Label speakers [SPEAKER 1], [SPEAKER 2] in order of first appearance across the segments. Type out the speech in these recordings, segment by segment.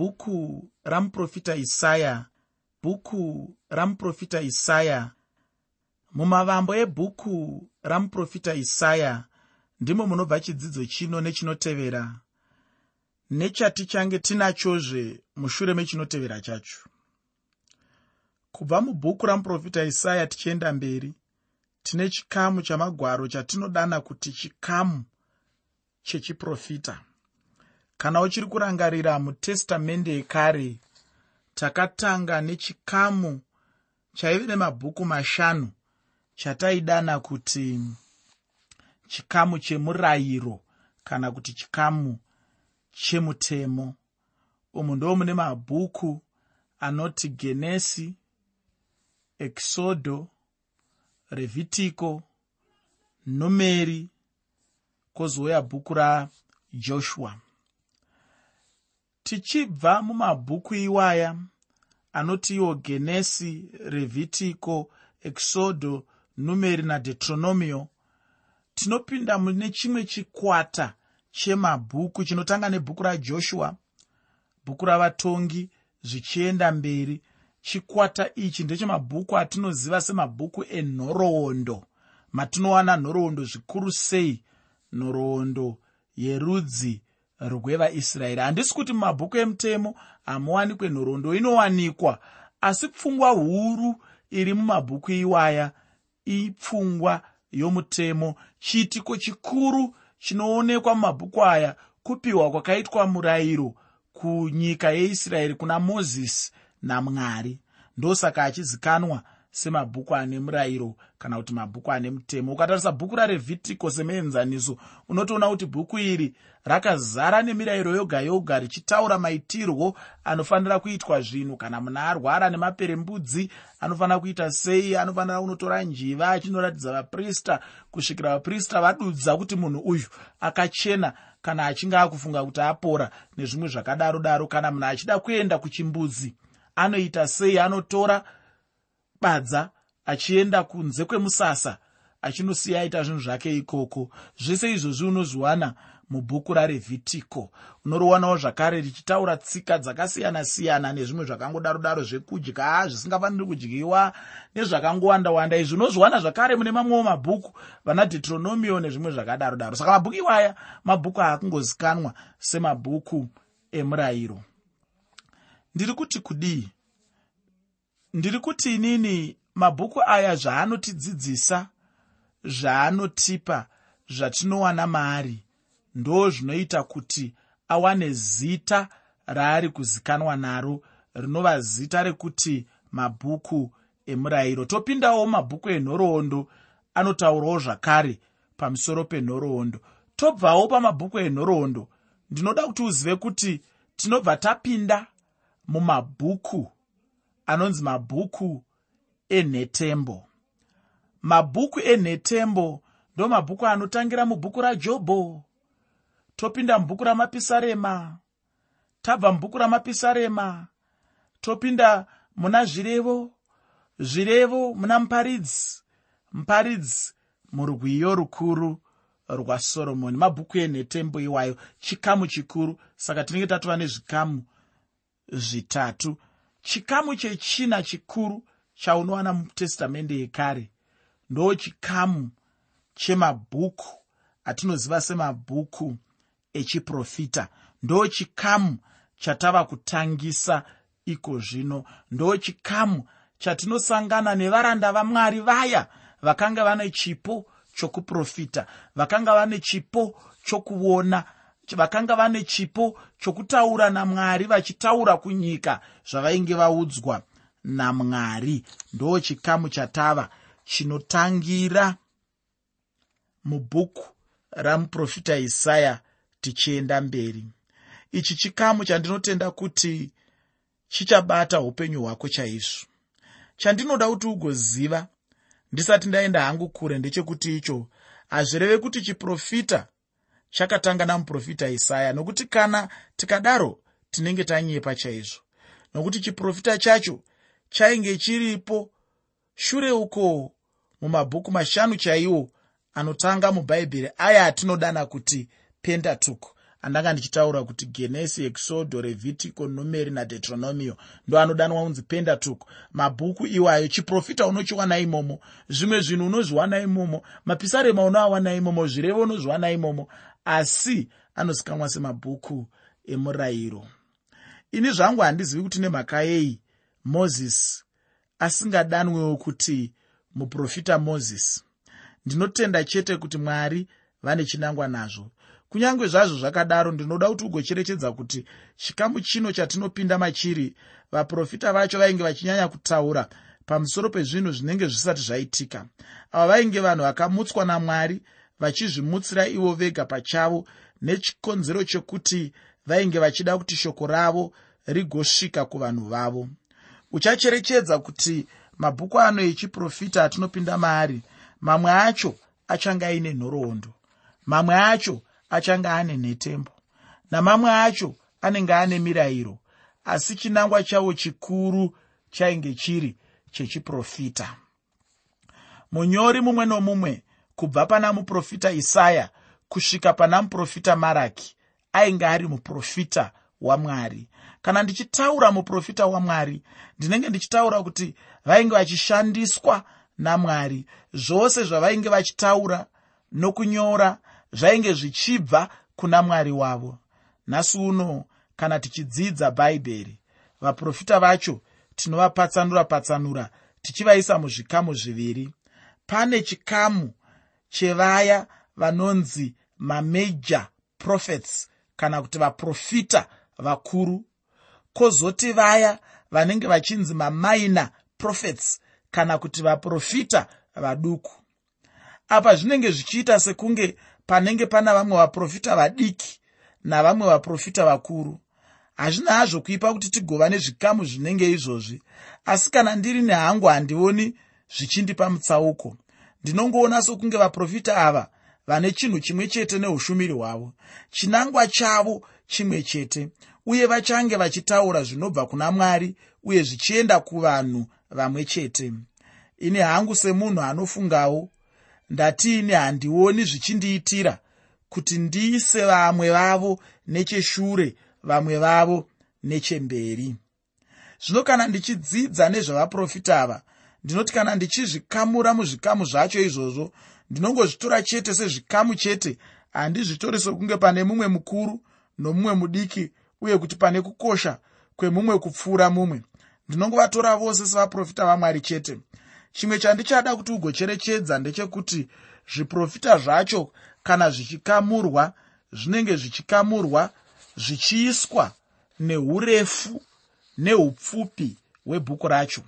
[SPEAKER 1] bhuku ramuprofita isaya. Bhuku ramuprofita isaya. Mumavambo ebhuku ramuprofita isaya ndimo munobva chidzidzo chino nechinotevera. Nechatichange tinachozve mushure mechinotevera chacho. Kubva mubhuku ramuprofita isaya tichienda mberi tine chikamu chamagwaro chatinodana kuti chikamu chechiprofita kana uchiri kurangarira mutestamende ekare takatanga nechikamu chaive nemabhuku mashanu chataidana kuti chikamu chemurayiro kana kuti chikamu chemutemo. Umu ndo mune mabhuku anoti genesi ekisodho revhitiko numeri kwozouya bhuku rajoshua tichibva mumabhuku iwaya anoti iwo genesi revhitiko ekisodho numeri nadeutronomio tinopinda mune chimwe chikwata chemabhuku chinotanga nebhuku rajoshua bhuku ravatongi zvichienda mberi. Chikwata ichi ndechemabhuku atinoziva semabhuku enhoroondo matinowana nhoroondo zvikuru sei? Nhoroondo yerudzi rwevaisraeri. Handisi kuti mumabhuku emutemo hamuwanikwe nhoroondo inowanikwa asi pfungwa huru iri mumabhuku iwaya ipfungwa yomutemo chiitiko chikuru chinoonekwa mumabhuku aya kupiwa kwakaitwa murayiro kunyika yeisraeri kuna mozisi namwari. Ndosaka achizikanwa semabhuku ane murayiro kana kuti mabhuku ane mutemo. Ukatarisa bhuku rarevhitiko semuenzaniso unotoona kuti bhuku iri rakazara nemirayiro yoga yoga richitaura maitirwo anofanira kuitwa zvinhu. Kana munhu arwara nemaperembudzi anofanira kuita sei? Anofanira kunotora njiva achinoratidza vaprista kusvikira vaprista vadudza kuti munhu uyu akachena kana achinge akufunga kuti apora nezvimwe zvakadaro daro kana munhu achida kuenda kuchimbudzi anoita sei? Anotora badza achienda kunze kwemusasa achinosiya aita zvinhu zvake ikoko. Zvese izvozvi unozviwana mubhuku rarevhitiko. Unoriwanawo zvakare richitaura tsika dzakasiyana-siyana nezvimwe zvakangodaro daro zvekudya zvisingafaniri kudyiwa nezvakangowanda-wanda izvi unozviwana zvakare mune mamwewo mabhuku vana deuteronomio nezvimwe zvakadaro daro saka mabhuku iwaya mabhuku aakungozikanwa semabhuku emurayiro. Ndiri kuti kudii ndiri kuti inini mabhuku aya zvaanotidzidzisa zvaanotipa zvatinowana maari ndo zvinoita kuti awane zita raari kuzikanwa naro rinova zita rekuti mabhuku emurayiro. Topindawo mabhuku enhoroondo anotaurawo zvakare pamusoro penhoroondo. Tobvawo pamabhuku enhoroondo ndinoda kuti uzive kuti tinobva tapinda mumabhuku anonzi mabhuku enhetembo. Mabhuku enhetembo ndo mabhuku anotangira mubhuku rajobho. Topinda mubhuku ramapisarema tabva mubhuku ramapisarema topinda muna zvirevo zvirevo muna muparidzi muparidzi murwiyo rukuru rwasoromoni mabhuku enhetembo iwayo chikamu chikuru saka tinenge tatova nezvikamu zvitatu chikamu chechina chikuru chaunowana mutestamende yekare. Ndo chikamu chemabhuku atinoziva semabhuku echiprofita. Ndo chikamu chatava kutangisa iko zvino. Ndo chikamu chatinosangana nevaranda vamwari vaya vakanga vane chipo chokuprofita vakanga vane chipo chokuona vakanga vane chipo chokutaura namwari vachitaura kunyika zvavainge vaudzwa. Namwari ndo chikamu chatava chinotangira mubhuku ramuprofita isaya tichienda mberi. Ichi chikamu chandinotenda kuti chichabata upenyu hwako chaizvo. Chandinoda kuti ugoziva ndisati ndaenda hangu kure ndechekuti icho hazvireve kuti chiprofita chakatanga namuprofita isaya nokuti kana tikadaro tinenge tanyepa chaizvo. Nokuti chiprofita chacho chainge chiripo. Shure uko mumabhuku mashanu chaiwo anotanga mubhaibheri aya atinodana kuti pentateuch. Andanga ndichitaura kuti genesi exodo revhitico numeri nadeuteronomio ndo anodanwa unzi pendatuk mabhuku iwayo chiprofita unochiwana imomo zvimwe zvinhu unozviwana imomo mapisarema unoawana imomo zvirevo unozviwana imomo asi anozikamwa semabhuku emurayiro. Ini zvangu handizivi kuti nemhaka yei mozisi asingadanwewo kuti muprofita mozisi ndinotenda chete kuti mwari vane chinangwa nazvo. Kunyange zvazvo zvakadaro ndinoda kuti ugocherechedza kuti chikamu chino chatinopinda machiri vaprofita vacho vainge vachinyanya kutaura pamusoro pezvinhu zvinenge zvisati zvaitika. Ava vainge vanhu vakamutswa namwari vachizvimutsira ivo vega pachavo nechikonzero chekuti vainge vachida kuti shoko ravo rigosvika kuvanhu vavo. Uchacherechedza kuti mabhuku ano echiprofita atinopinda maari mamwe acho achange aine nhoroondo mamwe acho achange ane nhetembo namamwe acho anenge ane mirayiro asi chinangwa chavo chikuru chainge chiri chechiprofita. Munyori mumwe nomumwe kubva pana muprofita isaya kusvika pana muprofita maraki ainge ari muprofita wamwari kana ndichitaura muprofita wamwari ndinenge ndichitaura kuti vainge vachishandiswa namwari zvose zvavainge vachitaura nokunyora zvainge zvichibva kuna mwari wavo. Nhasi uno kana tichidzidza bhaibheri vaprofita vacho tinovapatsanura patsanura tichivaisa muzvikamu zviviri. Pane chikamu chevaya vanonzi mamajor prophets kana kuti vaprofita vakuru. Kwozoti vaya vanenge vachinzi mamaina prophets kana kuti vaprofita vaduku. Apa zvinenge zvichiita sekunge panenge pana vamwe vaprofita vadiki navamwe vaprofita vakuru. Hazvina hazvo kuipa kuti tigova nezvikamu zvinenge izvozvi. Asi kana ndiri nehangu handioni zvichindipa mutsauko ndinongoona sokunge vaprofita ava vane chinhu chimwe chete neushumiri hwavo. Chinangwa chavo chimwe chete uye vachange vachitaura zvinobva kuna mwari uye zvichienda kuvanhu vamwe chete. Ini hangu semunhu anofungawo ndatiini handioni zvichindiitira kuti ndiise vamwe vavo necheshure vamwe vavo nechemberi. Zvino kana ndichidzidza nezvavaprofita ava ndinoti kana ndichizvikamura muzvikamu zvacho izvozvo ndinongozvitora chete sezvikamu chete handizvitori sokunge pane mumwe mukuru nomumwe mudiki uye kuti pane kukosha kwemumwe kupfuura mumwe. Ndinongovatora vose sevaprofita vamwari chete. Chimwe chandichada kuti ugocherechedza ndechekuti zviprofita zvacho kana zvichikamurwa zvinenge zvichikamurwa zvichiiswa neurefu neupfupi hwebhuku racho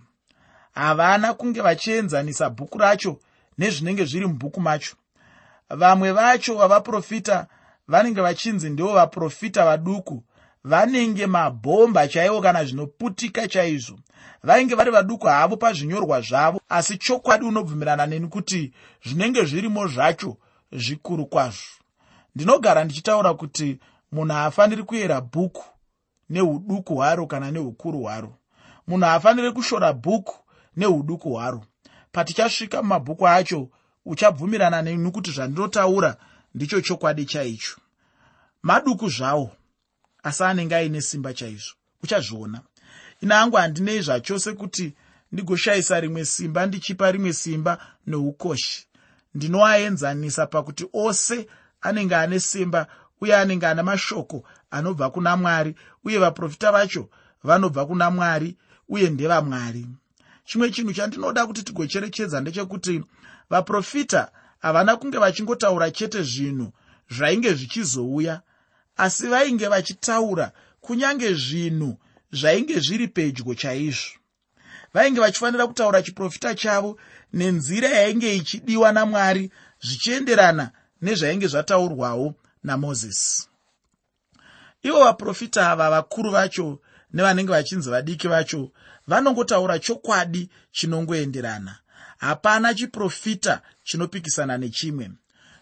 [SPEAKER 1] havana kunge vachienzanisa bhuku racho nezvinenge zviri mubhuku macho. Vamwe vacho vavaprofita vanenge vachinzi ndivo vaprofita vaduku vanenge mabhomba chaivo kana zvinoputika chaizvo. Vainge vari vaduku havo pazvinyorwa zvavo asi chokwadi unobvumirana neni kuti zvinenge zvirimo zvacho zvikuru kwazvo. Ndinogara ndichitaura kuti munhu haafaniri kuyera bhuku neuduku hwaro kana neukuru hwaro. Munhu haafaniri kushora bhuku neuduku hwaro. Patichasvika mumabhuku acho uchabvumirana neni kuti zvandinotaura ndicho chokwadi chaicho. Maduku zvawo asi anenge aine simba chaizvo uchazviona. Ina hangu handinei zvachose kuti ndigoshayisa rimwe simba ndichipa rimwe simba neukoshi. Ndinoaenzanisa pakuti ose anenge ane simba uye anenge ane mashoko anobva kuna mwari uye vaprofita vacho vanobva kuna mwari uye ndevamwari chimwe chinhu chandinoda kuti tigocherechedza ndechekuti vaprofita havana kunge vachingotaura chete zvinhu zvainge zvichizouya asi vainge vachitaura kunyange zvinhu zvainge zviri pedyo chaizvo. Vainge vachifanira kutaura chiprofita chavo nenzira yainge ichidiwa namwari zvichienderana nezvainge zvataurwawo namozisi. Ivo vaprofita ava vakuru vacho nevanenge vachinzi vadiki vacho vanongotaura chokwadi chinongoenderana. Hapana chiprofita chinopikisana nechimwe.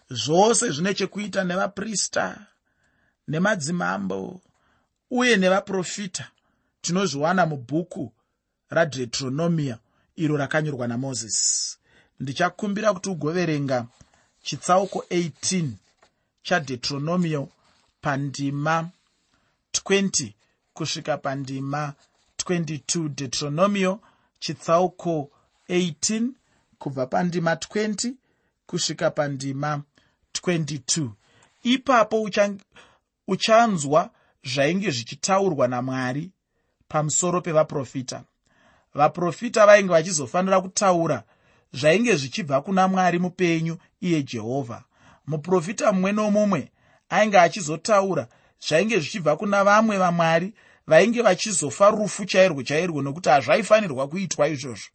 [SPEAKER 1] Zvose zvine chekuita nevaprista nemadzimambo uye nevaprofita. Tinozviwana mubhuku radeuteronomia iro rakanyorwa namozisi ndichakumbira kuti ugoverenga chitsauko 18 chadeuteronomio pandima 20 kusvika pandima 22 deuteronomio chitsauko 18 kubva pandima 20 kusvika pandima 22 ipapo uchanzwa zvainge zvichitaurwa namwari pamusoro pevaprofita. Vaprofita vainge vachizofanira kutaura zvainge zvichibva kuna mwari mupenyu iye jehovha. Muprofita mumwe nomumwe ainge achizotaura zvainge zvichibva kuna vamwe vamwari vainge vachizofa rufu chairwo chairwo nokuti hazvaifanirwa kuitwa izvozvo.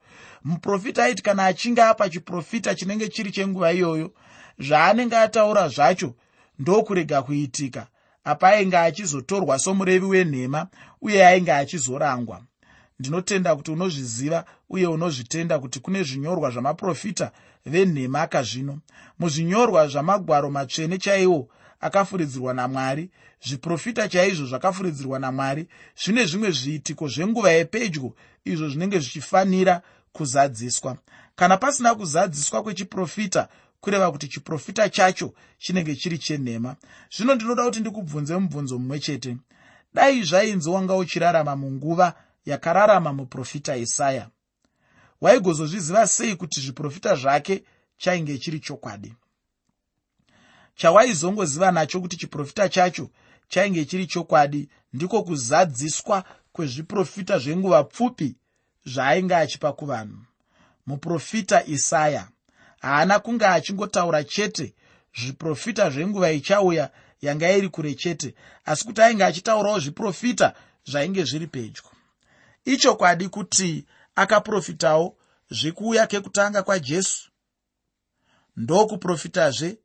[SPEAKER 1] Muprofita aiti kana achinge apa chiprofita chinenge chiri chenguva iyoyo zvaanenge ataura zvacho ndokurega kuitika. Apa ainge achizotorwa somurevi wenhema uye ainge achizorangwa. Ndinotenda kuti unozviziva uye unozvitenda kuti kune zvinyorwa zvamaprofita venhemaka zvino. Muzvinyorwa zvamagwaro matsvene chaiwo akafuridzirwa namwari. Zviprofita chaizvo zvakafuridzirwa namwari. Zvine zvimwe zviitiko zvenguva yepedyo izvo zvinenge zvichifanira kuzadziswa. Kana pasina kuzadziswa kwechiprofita kureva kuti chiprofita chacho chinenge chiri chenhema. Zvino ndinoda kuti ndikubvunze mubvunzo mumwe chete. Dai zvainzi wanga uchirarama munguva yakararama muprofita isaya? Waigozozviziva sei kuti zviprofita zvake chainge chiri chokwadi chawaizongoziva nacho kuti chiprofita chacho chainge chiri chokwadi ndiko kuzadziswa kwezviprofita zvenguva pfupi zvaainge achipa kuvanhu. Muprofita isaya haana kunge achingotaura chete zviprofita zvenguva ichauya yanga iri kure chete asi kuti ainge achitaurawo zviprofita zvainge zviri pedyo. Ichokwadi kuti akaprofitawo zvekuuya kekutanga kwajesu. Ndokuprofitazve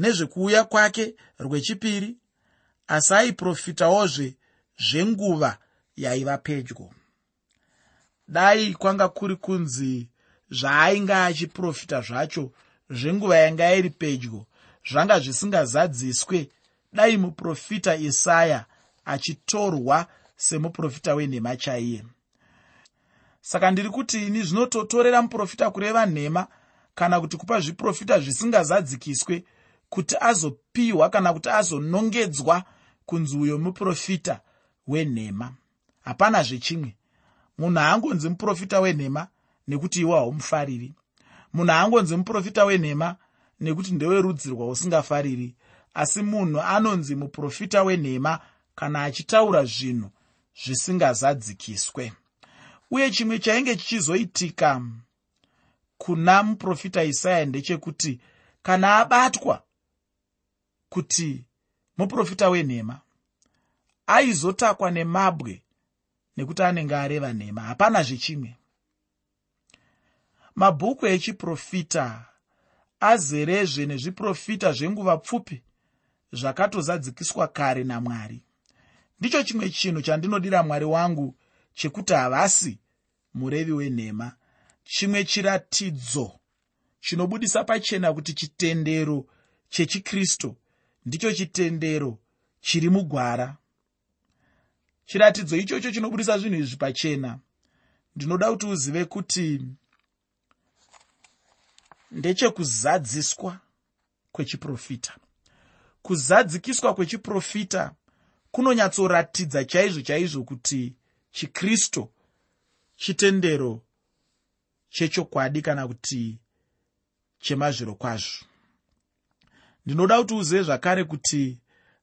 [SPEAKER 1] nezvekuuya kwake rwechipiri asi aiprofitawozve zvenguva yaiva pedyo. Dai kwanga kuri kunzi zvaainge achiprofita zvacho zvenguva yanga iri pedyo zvanga zvisingazadziswe. Dai muprofita isaya achitorwa semuprofita wenhema chaiye. Saka ndiri kuti ini zvinototorera muprofita kureva nhema kana kuti kupa zviprofita zvisingazadzikiswe kuti azopiwa kana kuti azonongedzwa kunzi uyo muprofita wenhema. Hapana zvechimwe. Munhu haangonzi muprofita wenhema nekuti iwe haumufariri. Munhu haangonzi muprofita wenhema nekuti ndewerudzi rwausingafariri. Asi munhu anonzi muprofita wenhema kana achitaura zvinhu zvisingazadzikiswe. Uye chimwe chainge chichizoitika kuna muprofita isaya ndechekuti kana abatwa kuti muprofita wenhema aizotakwa nemabwe nekuti anenge areva nhema. Hapana zvechimwe. Mabhuku echiprofita azerezve nezviprofita zvenguva pfupi zvakatozadzikiswa kare namwari. Ndicho chimwe chinhu chandinodira mwari wangu chekuti havasi murevi wenhema. Chimwe chiratidzo chinobudisa pachena kuti chitendero chechikristu ndicho chitendero chiri mugwara. Chiratidzo ichocho chinobudisa zvinhu izvi pachena. Ndinoda kuti uzive kuti ndechekuzadziswa kwechiprofita. Kuzadzikiswa kwechiprofita kunonyatsoratidza chaizvo chaizvo kuti chikristu chitendero chechokwadi kana kuti chemazviro kwazvo ndinoda kuti uzive zvakare kuti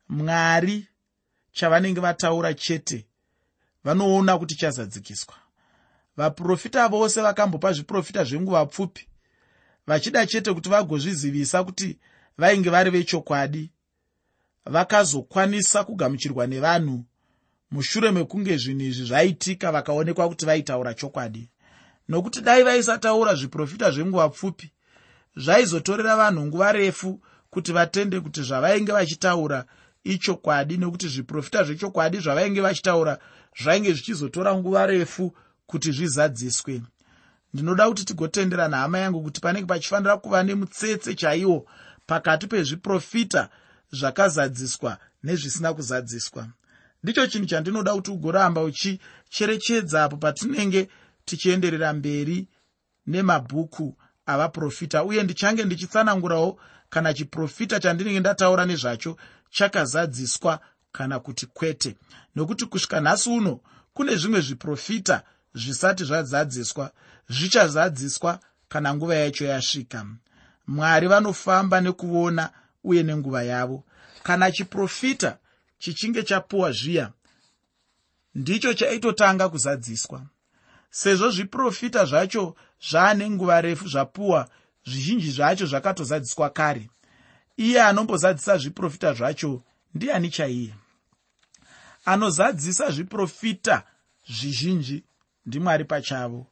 [SPEAKER 1] mwari chavanenge vataura chete vanoona kuti chazadzikiswa. Vaprofita vose vakambopa zviprofita zvenguva pfupi vachida chete kuti vagozvizivisa kuti vainge vari vechokwadi vakazokwanisa kugamuchirwa nevanhu mushure mekunge zvinhu izvi zvaitika vakaonekwa kuti vaitaura chokwadi. Nokuti dai vaisataura zviprofita zvenguva pfupi zvaizotorera vanhu nguva refu kuti vatende kuti zvavainge vachitaura ichokwadi nekuti zviprofita zvechokwadi zvavainge vachitaura zvainge zvichizotora nguva refu kuti zvizadziswe. Ndinoda kuti tigotenderana hama yangu kuti panenge pachifanira kuva nemutsetse chaiwo pakati pezviprofita zvakazadziswa nezvisina kuzadziswa. Ndicho chinhu chandinoda kuti ugoramba uchicherechedza apo patinenge tichienderera mberi nemabhuku avaprofita uye ndichange ndichitsanangurawo kana chiprofita chandinenge ndataura nezvacho chakazadziswa kana kuti kwete. Nokuti kusvika nhasi uno kune zvimwe zviprofita zvisati zvazadziswa zvichazadziswa kana nguva yacho yasvika. Mwari vanofamba nekuona uye nenguva yavo. Kana chiprofita chichinge chapuwa zviya ndicho chaitotanga kuzadziswa. Sezvo zviprofita zvacho zvaane nguva refu zvapuwa zvizhinji zvacho zvakatozadziswa kare. Iye anombozadzisa zviprofita zvacho ndiani chaiye? Anozadzisa zviprofita zvizhinji ndimwari pachavo.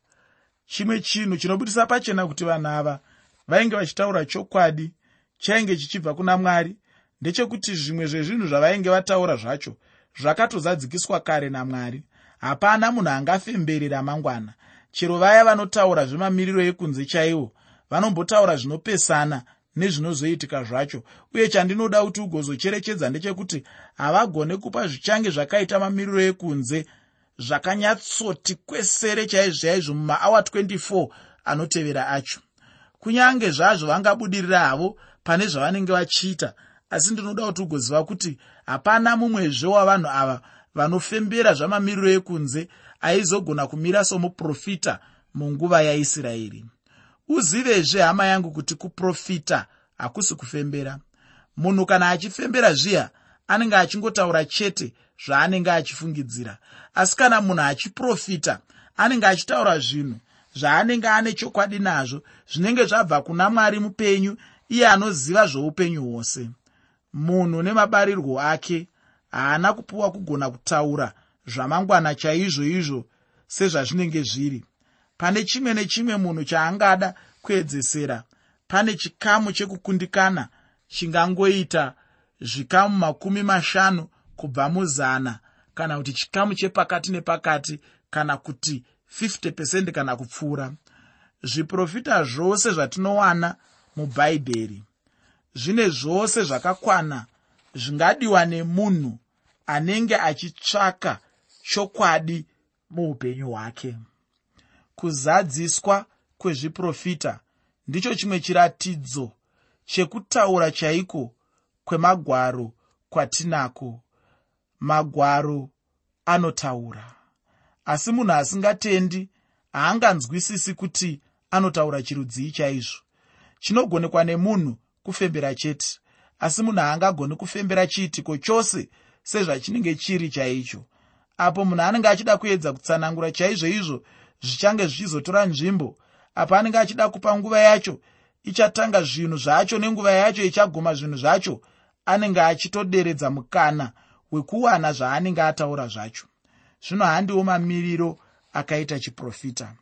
[SPEAKER 1] Chimwe chinhu chinobudisa pachena kuti vanhu ava vainge vachitaura chokwadi chainge chichibva kuna mwari ndechekuti zvimwe zvezvinhu zvavainge vataura zvacho zvakatozadzikiswa kare namwari hapana munhu angafemberera mangwana. Chero vaya vanotaura zvemamiriro ekunze chaiwo vanombotaura zvinopesana nezvinozoitika zvacho. Uye chandinoda kuti ugozocherechedza ndechekuti havagone kupa zvichange zvakaita mamiriro ekunze zvakanyatsoti kwesere chaizvo chaizvo mumaawa 24 anotevera acho. Kunyange zvazvo vangabudirira havo pane zvavanenge vachiita asi ndinoda kuti ugoziva kuti hapana mumwezve wavanhu ava vanofembera zvamamiriro ekunze aizogona kumira somuprofita munguva yaisraeri uzivezve hama yangu kuti kuprofita hakusi kufembera. Munhu kana achifembera zviya anenge achingotaura chete zvaanenge achifungidzira. Asi kana munhu achiprofita anenge achitaura zvinhu zvaanenge ane chokwadi nazvo zvinenge zvabva kuna mwari mupenyu iye anoziva zvoupenyu hwose. Munhu nemabarirwo ake haana kupiwa kugona kutaura zvamangwana chaizvo izvo sezvazvinenge zviri pane chimwe nechimwe munhu chaangada kuedzesera. Pane chikamu chekukundikana chingangoita zvikamu makumi mashanu kubva muzana. Kana kuti chikamu chepakati nepakati kana kuti 50 pesend kana kupfuura. Zviprofita zvose zvatinowana mubhaibheri zvine zvose zvakakwana zvingadiwa nemunhu anenge achitsvaka chokwadi muupenyu hwake kuzadziswa kwezviprofita. Ndicho chimwe chiratidzo chekutaura chaiko kwemagwaro kwatinako. Magwaro anotaura. Asi munhu asingatendi haanganzwisisi kuti anotaura chirudzii chaizvo. Chinogonekwa nemunhu kufembera chete. Asi munhu haangagoni kufembera chiitiko chose sezvachinenge chiri chaicho. Apo munhu anenge achida kuedza kutsanangura chaizvo izvo zvichange zvichizotora nzvimbo. Apo anenge achida kupa nguva yacho ichatanga zvinhu zvacho nenguva yacho ichaguma zvinhu zvacho anenge achitoderedza mukana wekuwana zvaanenge ataura zvacho. Zvino handiwo mamiriro akaita chiprofita.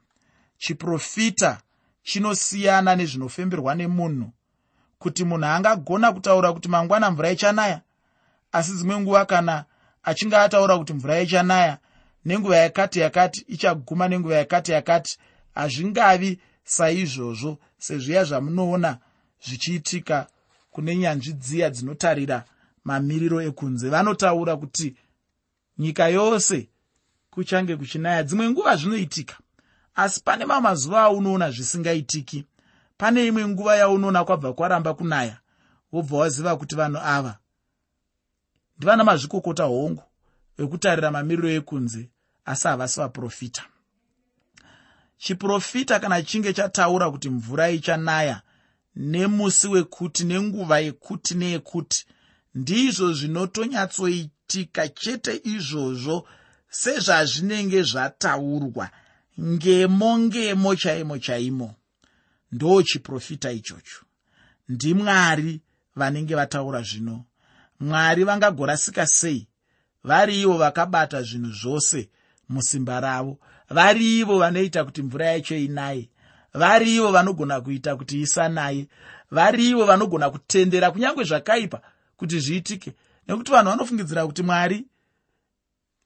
[SPEAKER 1] Chiprofita chinosiyana nezvinofemberwa nemunhu. Kuti munhu angagona kutaura kuti mangwana mvura ichanaya asi dzimwe nguva kana achinge ataura kuti mvura ichanaya nenguva yakati yakati ichaguma nenguva yakati yakati hazvingavi saizvozvo sezviya zvamunoona zvichiitika kune nyanzvi dziya dzinotarira mamiriro ekunze. Vanotaura kuti nyika yose kuchange kuchinaya dzimwe nguva zvinoitika asi pane mamwe mazuva aunoona zvisingaitiki. Pane imwe nguva yaunoona kwabva kwaramba kunaya wobva waziva kuti vanhu ava ndivana mazvikokota hongu vekutarira mamiriro ekunze asi havasi vaprofita chiprofita kana chinge chataura kuti mvura ichanaya nemusi wekuti nenguva yekuti neyekuti ndizvo zvinotonyatsoitika chete izvozvo sezvazvinenge zvataurwa. Ngemo ngemo chaimo chaimo. Ndo chiprofita ichocho. Ndimwari vanenge vataura zvino. Mwari vangagorasika sei? Vari ivo vakabata zvinhu zvose musimba ravo. Vari ivo vanoita kuti mvura yacho inaye. Vari ivo vanogona kuita kuti isanaye. Vari ivo vanogona kutendera kunyange zvakaipa kuti zviitike. Nekuti vanhu vanofungidzira kuti mwari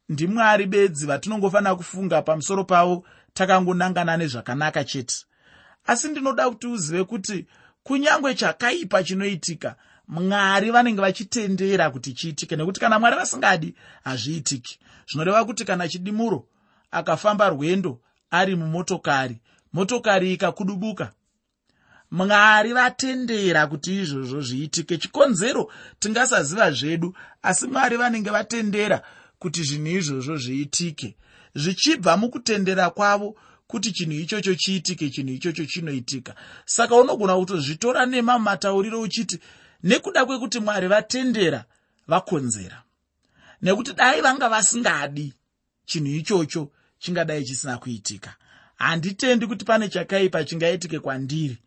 [SPEAKER 1] ndimwari bedzi vatinongofanira kufunga pamusoro pavo takangonangana nezvakanaka chete. Asi ndinoda kuti uzive kuti kunyange chakaipa chinoitika mwari vanenge vachitendera kuti chiitike nekuti kana mwari vasingadi hazviitiki. Zvinoreva kuti kana chidimuro akafamba rwendo ari mumotokari motokari ikakudubuka mwari vatendera kuti izvozvo zviitike. Chikonzero tingasaziva zvedu asi mwari vanenge vatendera kuti zvinhu izvozvo zviitike. Zvichibva mukutendera kwavo kuti chinhu ichocho chiitike chinhu ichocho chinoitika. Saka unogona kutozvitora nemamatauriro uchiti nekuda kwekuti mwari vatendera vakonzera. Nekuti dai vanga vasingadi chinhu ichocho chingadai chisina kuitika. Handitendi kuti pane chakaipa chingaitike kwandiri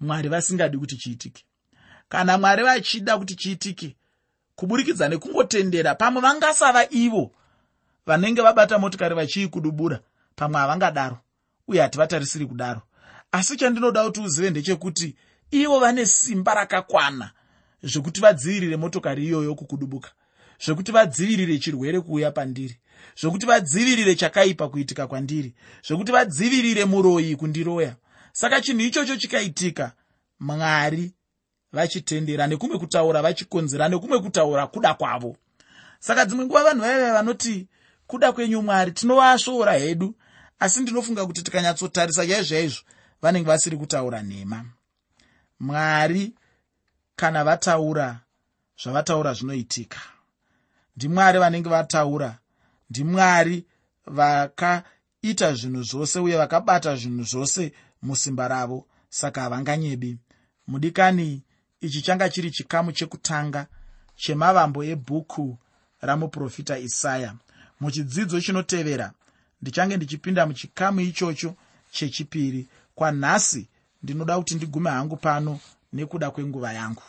[SPEAKER 1] mwari vasingadi kuti chiitike. Kana mwari vachida kuti chiitike kuburikidza nekungotendera pamwe vangasava ivo vanenge vabata motikari vachiikudubura pamwe havangadaro uye hativatarisiri kudaro. Asi chandinoda kuti uzive ndechekuti ivo vane simba rakakwana zvekuti vadzivirire motokari iyoyo kukudubuka. Zvekuti vadzivirire chirwere kuuya pandiri. Zvokuti vadzivirire chakaipa kuitika kwandiri. Zvokuti vadzivirire muroyi kundiroya. Saka chinhu ichocho chikaitika mwari vachitendera nekumwe kutaura vachikonzera nekumwe kutaura kuda kwavo. Saka dzimwe nguva vanhu vaiva vanoti kuda kwenyu mwari tinovasvoora hedu. Asi ndinofunga kuti tikanyatsotarisa chaizvo yaizvo vanenge vasiri kutaura nhema. Mwari kana vataura zvavataura zvinoitika. Ndimwari vanenge vataura. Ndimwari vakaita zvinhu zvose uye vakabata zvinhu zvose musimba ravo saka havanganyebi. Mudikani ichi changa chiri chikamu chekutanga chemavambo ebhuku ramuprofita isaya. Muchidzidzo chinotevera ndichange ndichipinda muchikamu ichocho chechipiri. Kwanhasi ndinoda kuti ndigume hangu pano nekuda kwenguva yangu